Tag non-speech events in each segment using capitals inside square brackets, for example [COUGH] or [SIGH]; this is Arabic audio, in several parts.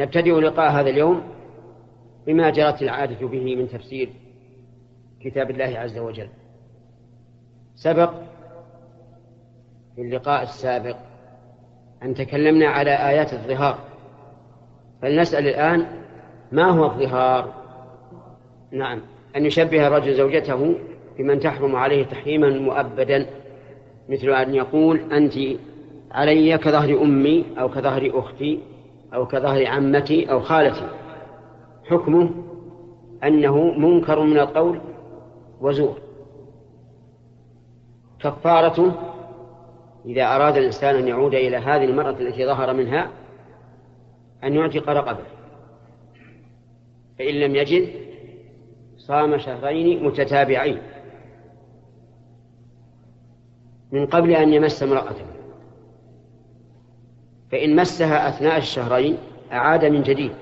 نبتدئ لقاء هذا اليوم بما جرت العادة به من تفسير كتاب الله عز وجل. سبق في اللقاء السابق أن تكلمنا على آيات الظهار. فلنسأل الآن ما هو الظهار؟ نعم أن يشبه الرجل زوجته بمن تحرم عليه تحريما مؤبدا مثل أن يقول أنت علي كظهر أمي أو كظهر أختي أو كظهر عمتي أو خالتي. حكمه أنه منكر من القول وزور. كفارته إذا أراد الإنسان أن يعود إلى هذه المرأة التي ظهر منها أن يعتق رقبة. فإن لم يجد صام شهرين متتابعين من قبل أن يمس امرأته. فإن مسها أثناء الشهرين أعاد من جديد.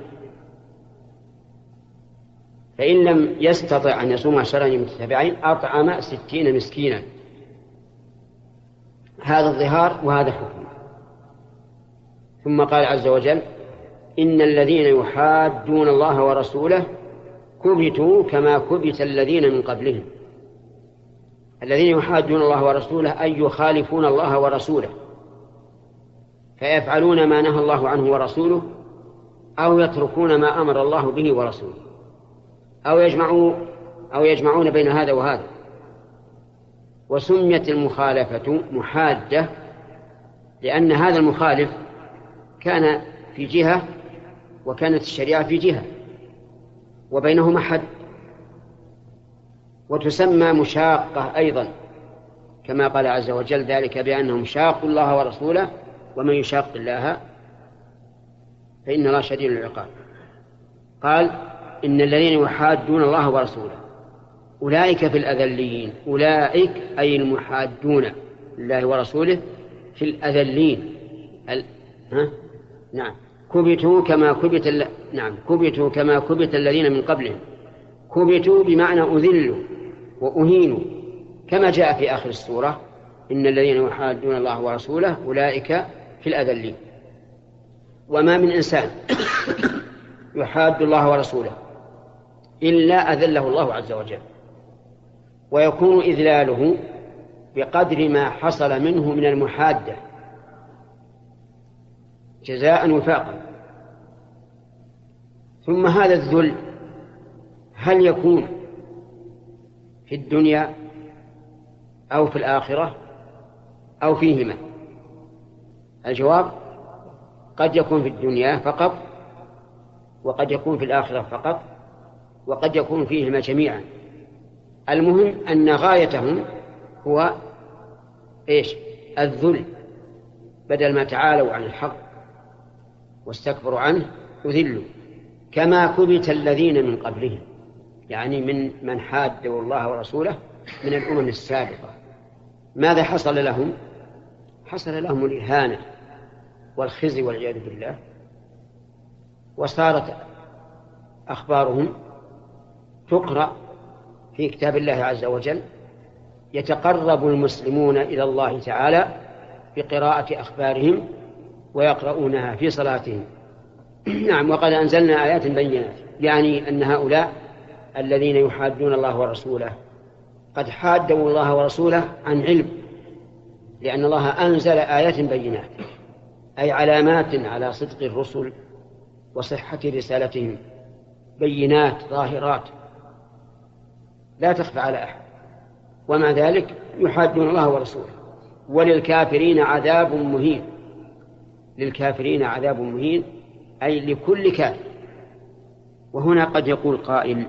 فإن لم يستطع أن يصوم شهرين متتابعين أطعم ستين مسكينا. هذا الظهار وهذا حكم. ثم قال عز وجل إن الذين يحادون الله ورسوله كبتوا كما كبت الذين من قبلهم. الذين يحادون الله ورسوله أي يخالفون الله ورسوله. فيفعلون ما نهى الله عنه ورسوله أو يتركون ما أمر الله به ورسوله. أو يجمعوا أو يجمعون بين هذا وهذا. وسميت المخالفة محادة لأن هذا المخالف كان في جهة وكانت الشريعة في جهة وبينهما حد وتسمى مشاقة أيضا كما قال عز وجل ذلك بأنهم شاقوا الله ورسوله ومن يشاق الله فإن الله شديد العقاب. قال إن الذين يحادون الله ورسوله أولئك في الأذلين أولئك أي المحادون لله ورسوله في الأذلين. ال... ها؟ نعم. كبتوا كما كبت ال... نعم. كبتوا كما كبت الذين من قبلهم. كبتوا بمعنى أذلوا وأهينوا. كما جاء في آخر السورة إن الذين يحادون الله ورسوله أولئك في الأذلين وما من إنسان يحاد الله ورسوله إلا أذله الله عز وجل. ويكون إذلاله بقدر ما حصل منه من المحادة جزاء وفاقا. ثم هذا الذل هل يكون في الدنيا أو في الآخرة أو فيهما؟ الجواب قد يكون في الدنيا فقط وقد يكون في الآخرة فقط وقد يكون فيهما جميعا. المهم أن غايتهم هو إيش؟ الذل. بدل ما تعالوا عن الحق واستكبروا عنه أذلوا. كما كبت الذين من قبلهم. يعني من من حادوا الله ورسوله من الأمم السابقة. ماذا حصل لهم؟ حصل لهم الإهانة والخزي والعياذ بالله وصارت أخبارهم تقرأ في كتاب الله عز وجل يتقرب المسلمون إلى الله تعالى بقراءة أخبارهم ويقرؤونها في صلاتهم. [CLEARS THROAT] نعم وقد أنزلنا آيات بينات يعني أن هؤلاء الذين يحادون الله ورسوله قد حادوا الله ورسوله عن علم لأن الله أنزل آيات بينات أي علامات على صدق الرسل وصحة رسالتهم بينات ظاهرات. لا تخفى على أحد. ومع ذلك يحادون الله ورسوله. وللكافرين عذاب مهين. للكافرين عذاب مهين أي لكل كافر. وهنا قد يقول قائل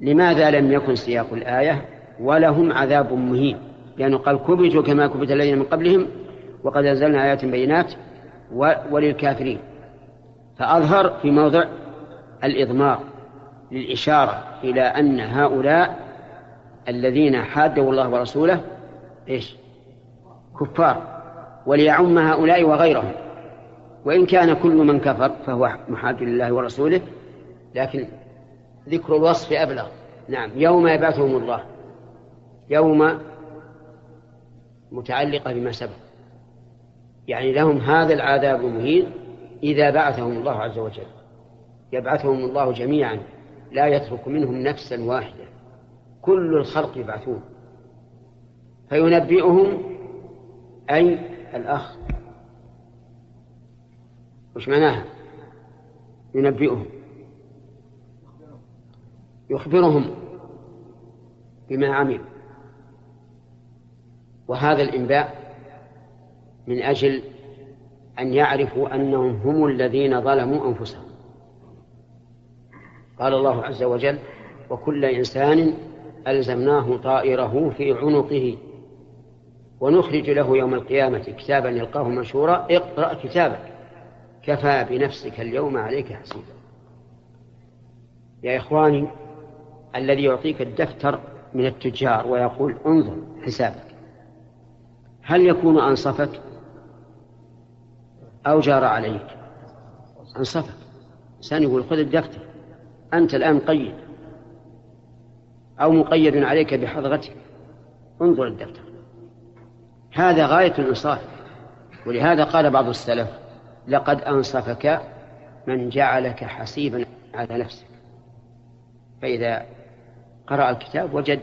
لماذا لم يكن سياق الآية ولهم عذاب مهين؟ لأنه قال كبتوا كما كبت الذين من قبلهم وقد أنزلنا آيات بينات وللكافرين. فأظهر في موضع الإضمار للإشارة إلى أن هؤلاء الذين حادوا الله ورسوله إيش؟ كفار. وليعم هؤلاء وغيرهم. وإن كان كل من كفر فهو محاد لله ورسوله لكن ذكر الوصف أبلغ. نعم يوم يبعثهم الله. يوم متعلقة بما سبق. يعني لهم هذا العذاب المهين إذا بعثهم الله عز وجل. يبعثهم الله جميعا. لا يترك منهم نفسا واحدة. كل الخلق يبعثون. فينبئهم أي الأخ. وش معناها؟ ينبئهم. يخبرهم بما عملوا. وهذا الإنباء من أجل أن يعرفوا أنهم هم الذين ظلموا أنفسهم. قال الله عز وجل وكل إنسان ألزمناه طائره في عنقه. ونخرج له يوم القيامة كتابا يلقاه منشورا اقرأ كتابك كفى بنفسك اليوم عليك حسيبا. يا إخواني الذي يعطيك الدفتر من التجار ويقول انظر حسابك. هل يكون أنصفك أو جار عليك؟ أنصفك. إنسان يقول خذ الدفتر أنت الآن مقيد أو مقيد عليك بحضرتك. انظر الدفتر. هذا غاية الإنصاف. ولهذا قال بعض السلف لقد أنصفك من جعلك حسيبا على نفسك. فإذا قرأ الكتاب وجد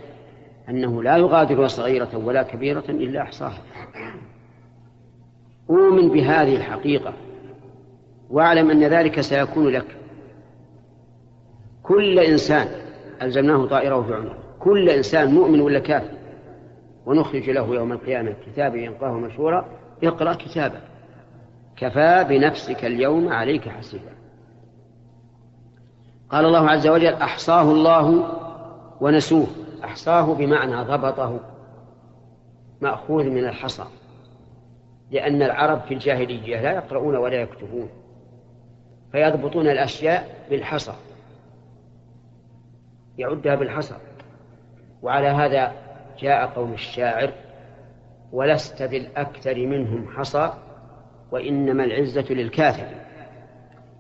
أنه لا يغادر صغيرة ولا كبيرة إلا أحصاها. أؤمن بهذه الحقيقة وأعلم أن ذلك سيكون لك. كل إنسان ألزمناه طائره في عنقه كل إنسان مؤمن ولا كافر؟ ونخرج له يوم القيامة كتابا يلقاه مشهورا اقرأ كتابك. كفى بنفسك اليوم عليك حسيبا. قال الله عز وجل أحصاه الله ونسوه. أحصاه بمعنى ضبطه مأخوذ من الحصى لأن العرب في الجاهلية لا يقرؤون ولا يكتبون فيضبطون الأشياء بالحصى يعدها بالحصى. وعلى هذا جاء قول الشاعر ولست بالأكثر منهم حصى وإنما العزة للكافر.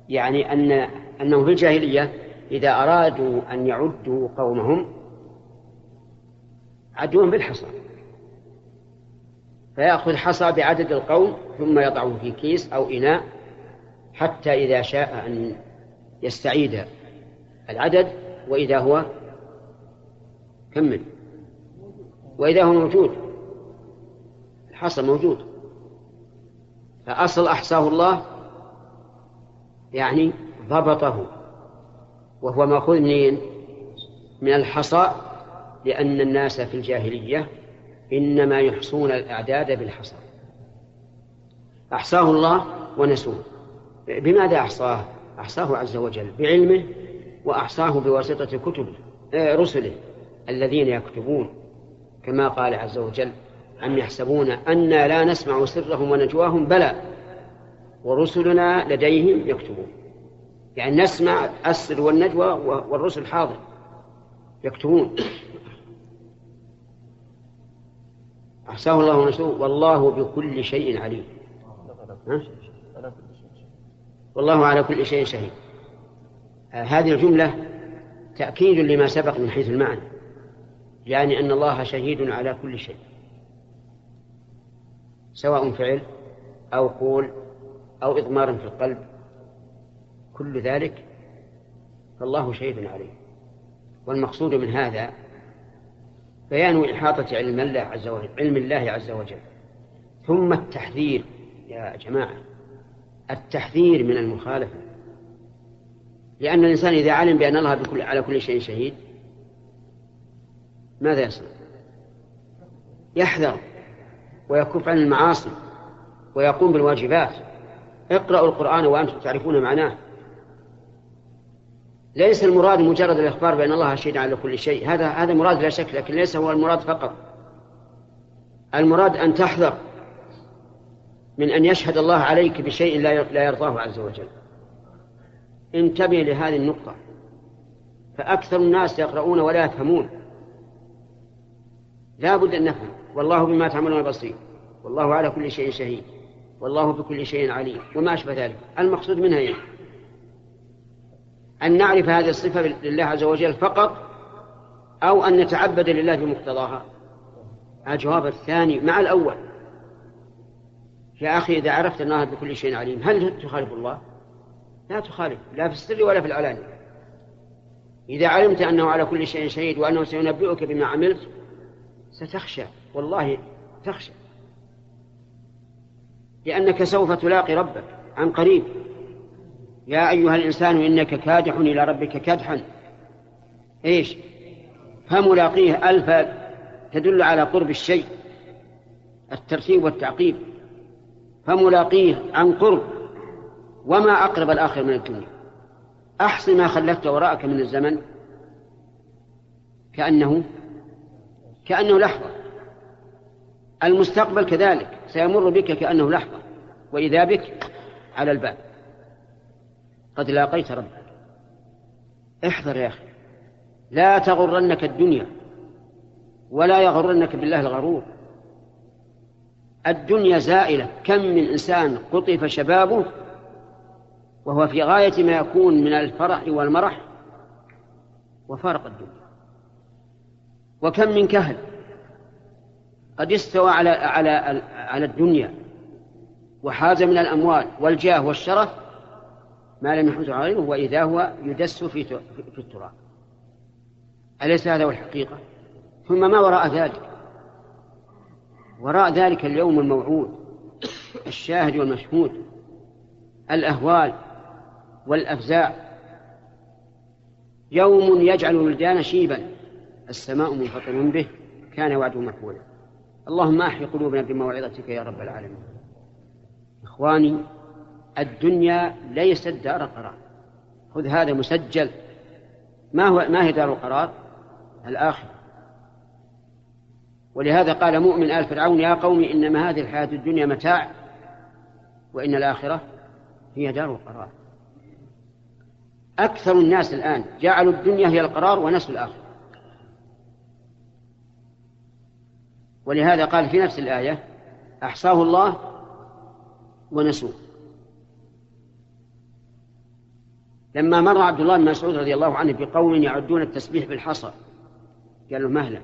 يعني أن أنهم في الجاهلية إذا أرادوا أن يعدوا قومهم عدوهم بالحصى. فيأخذ حصى بعدد القوم ثم يضعه في كيس أو إناء حتى إذا شاء أن يستعيد العدد وإذا هو كمل وإذا هو موجود. الحصى موجود. فأصل أحصاه الله يعني ضبطه. وهو مأخوذ منين؟ من الحصى لأن الناس في الجاهلية إنما يحصون الأعداد بالحصى. أحصاه الله ونسوه. بماذا أحصاه؟ أحصاه عز وجل بعلمه وأحصاه بواسطة كتبه آه، رسله الذين يكتبون. كما قال عز وجل أم يحسبون أنا لا نسمع سرهم ونجواهم؟ بلى ورسلنا لديهم يكتبون. يعني نسمع السر والنجوى والرسل حاضر يكتبون. أحصاه الله ونسوه والله بكل شيء عليم. ها؟ والله على كل شيء شهيد. آه هذه الجملة تأكيد لما سبق من حيث المعنى يعني أن الله شهيد على كل شيء. سواء فعل أو قول أو إضمار في القلب كل ذلك فالله شهيد عليه. والمقصود من هذا بيان إحاطة علم الله عز وجل علم الله عز وجل. ثم التحذير يا جماعة التحذير من المخالفة. لأن الإنسان إذا علم بأن الله بكل على كل شيء شهيد ماذا يصنع؟ يحذر ويكف عن المعاصي ويقوم بالواجبات. اقرأوا القرآن وأنتم تعرفون معناه. ليس المراد مجرد الإخبار بأن الله شهيد على كل شيء. هذا هذا مراد لا شك لكن ليس هو المراد فقط. المراد أن تحذر من أن يشهد الله عليك بشيء لا يرضاه عز وجل. انتبه لهذه النقطة. فأكثر الناس يقرؤون ولا يفهمون. لا بد أن نفهم. والله بما تعملون بصير. والله على كل شيء شهيد. والله بكل شيء عليم. وما أشبه ذلك. المقصود منها يعني أن نعرف هذه الصفة لله عز وجل فقط أو أن نتعبد لله بمقتضاها. الجواب الثاني مع الأول. يا أخي إذا عرفت أن الله بكل شيء عليم هل تخالف الله؟ لا تخالف لا في السر ولا في العلانية. إذا علمت أنه على كل شيء شهيد وأنه سينبئك بما عملت ستخشى والله تخشى. لأنك سوف تلاقي ربك عن قريب. يا أيها الإنسان إنك كادح إلى ربك كدحا. إيش؟ فملاقيه ألف تدل على قرب الشيء الترتيب والتعقيب. فملاقيه عن قرب وما أقرب الآخر من الدنيا. أحصي ما خلفت وراءك من الزمن. كأنه كأنه لحظة. المستقبل كذلك سيمر بك كأنه لحظة. وإذا بك على الباب. قد لاقيت ربك. احذر يا أخي. لا تغرنك الدنيا ولا يغرنك بالله الغرور. الدنيا زائلة. كم من إنسان قطف شبابه وهو في غاية ما يكون من الفرح والمرح وفارق الدنيا. وكم من كهل قد استوى على على على الدنيا وحاز من الأموال والجاه والشرف ما لم يحوز غيره وإذا هو يدس في في التراب. أليس هذا هو الحقيقة؟ ثم ما وراء ذلك؟ وراء ذلك اليوم الموعود الشاهد والمشهود الأهوال والأفزاع. يوم يجعل الولدان شيبا السماء منفطر به كان وعده مفعولا. اللهم أحي قلوبنا بموعظتك يا رب العالمين. إخواني الدنيا ليست دار قرار. خذ هذا مسجل. ما هو ما هي دار القرار؟ الآخرة. ولهذا قال مؤمن آل فرعون يا قوم إنما هذه الحياة الدنيا متاع وإن الآخرة هي دار القرار. أكثر الناس الآن جعلوا الدنيا هي القرار ونسوا الآخرة. ولهذا قال في نفس الآية أحصاه الله ونسوه. لما مر عبد الله بن مسعود رضي الله عنه بقوم يعدون التسبيح بالحصى قال له مهلا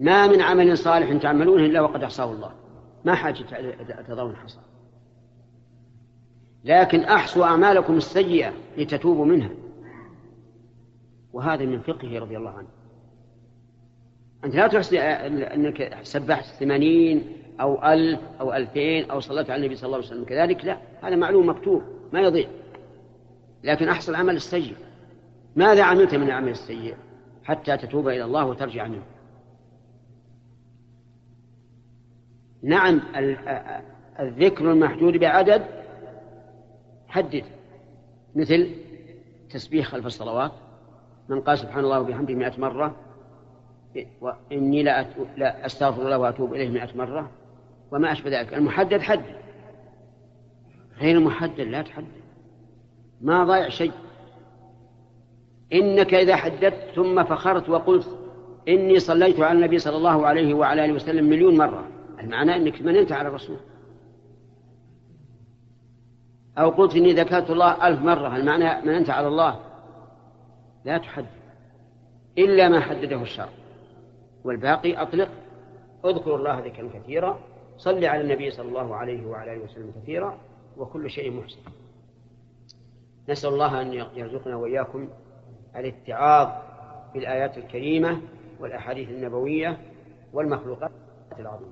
ما من عمل صالح تعملونه إلا وقد أحصاه الله. ما حاجة تضعون الحصى. لكن أحصوا أعمالكم السيئة لتتوبوا منها. وهذا من فقهه رضي الله عنه. أنت لا تحصي أنك سبحت ثمانين أو ألف أو ألفين أو صليت على النبي صلى الله عليه وسلم. كذلك لا. هذا معلوم مكتوب. ما يضيع. لكن أحصل العمل السيء. ماذا عملت من العمل السيء حتى تتوب إلى الله وترجع منه؟ نعم الذكر المحدود بعدد حدد. مثل تسبيح خلف الصلوات. من قال سبحان الله وبحمده مئة مرة وإني لا, لا أستغفر الله وأتوب إليه مئة مرة وما أشبه ذلك. المحدد حد. غير المحدد لا تحدد. ما ضايع شيء. إنك إذا حددت ثم فخرت وقلت إني صليت على النبي صلى الله عليه وعلى آله وسلم مليون مرة. المعنى أنك مننت على الرسول. أو قلت إني ذكرت الله ألف مرة. المعنى مننت على الله. لا تحدد. إلا ما حدده الشرع. والباقي أطلق. اذكر الله ذكرا كثيرا. صل على النبي صلى الله عليه وعلى آله وسلم كثيرا. وكل شيء محسن. نسأل الله أن يرزقنا وإياكم الاتعاظ بالآيات الكريمة والأحاديث النبوية والمخلوقات العظيمة.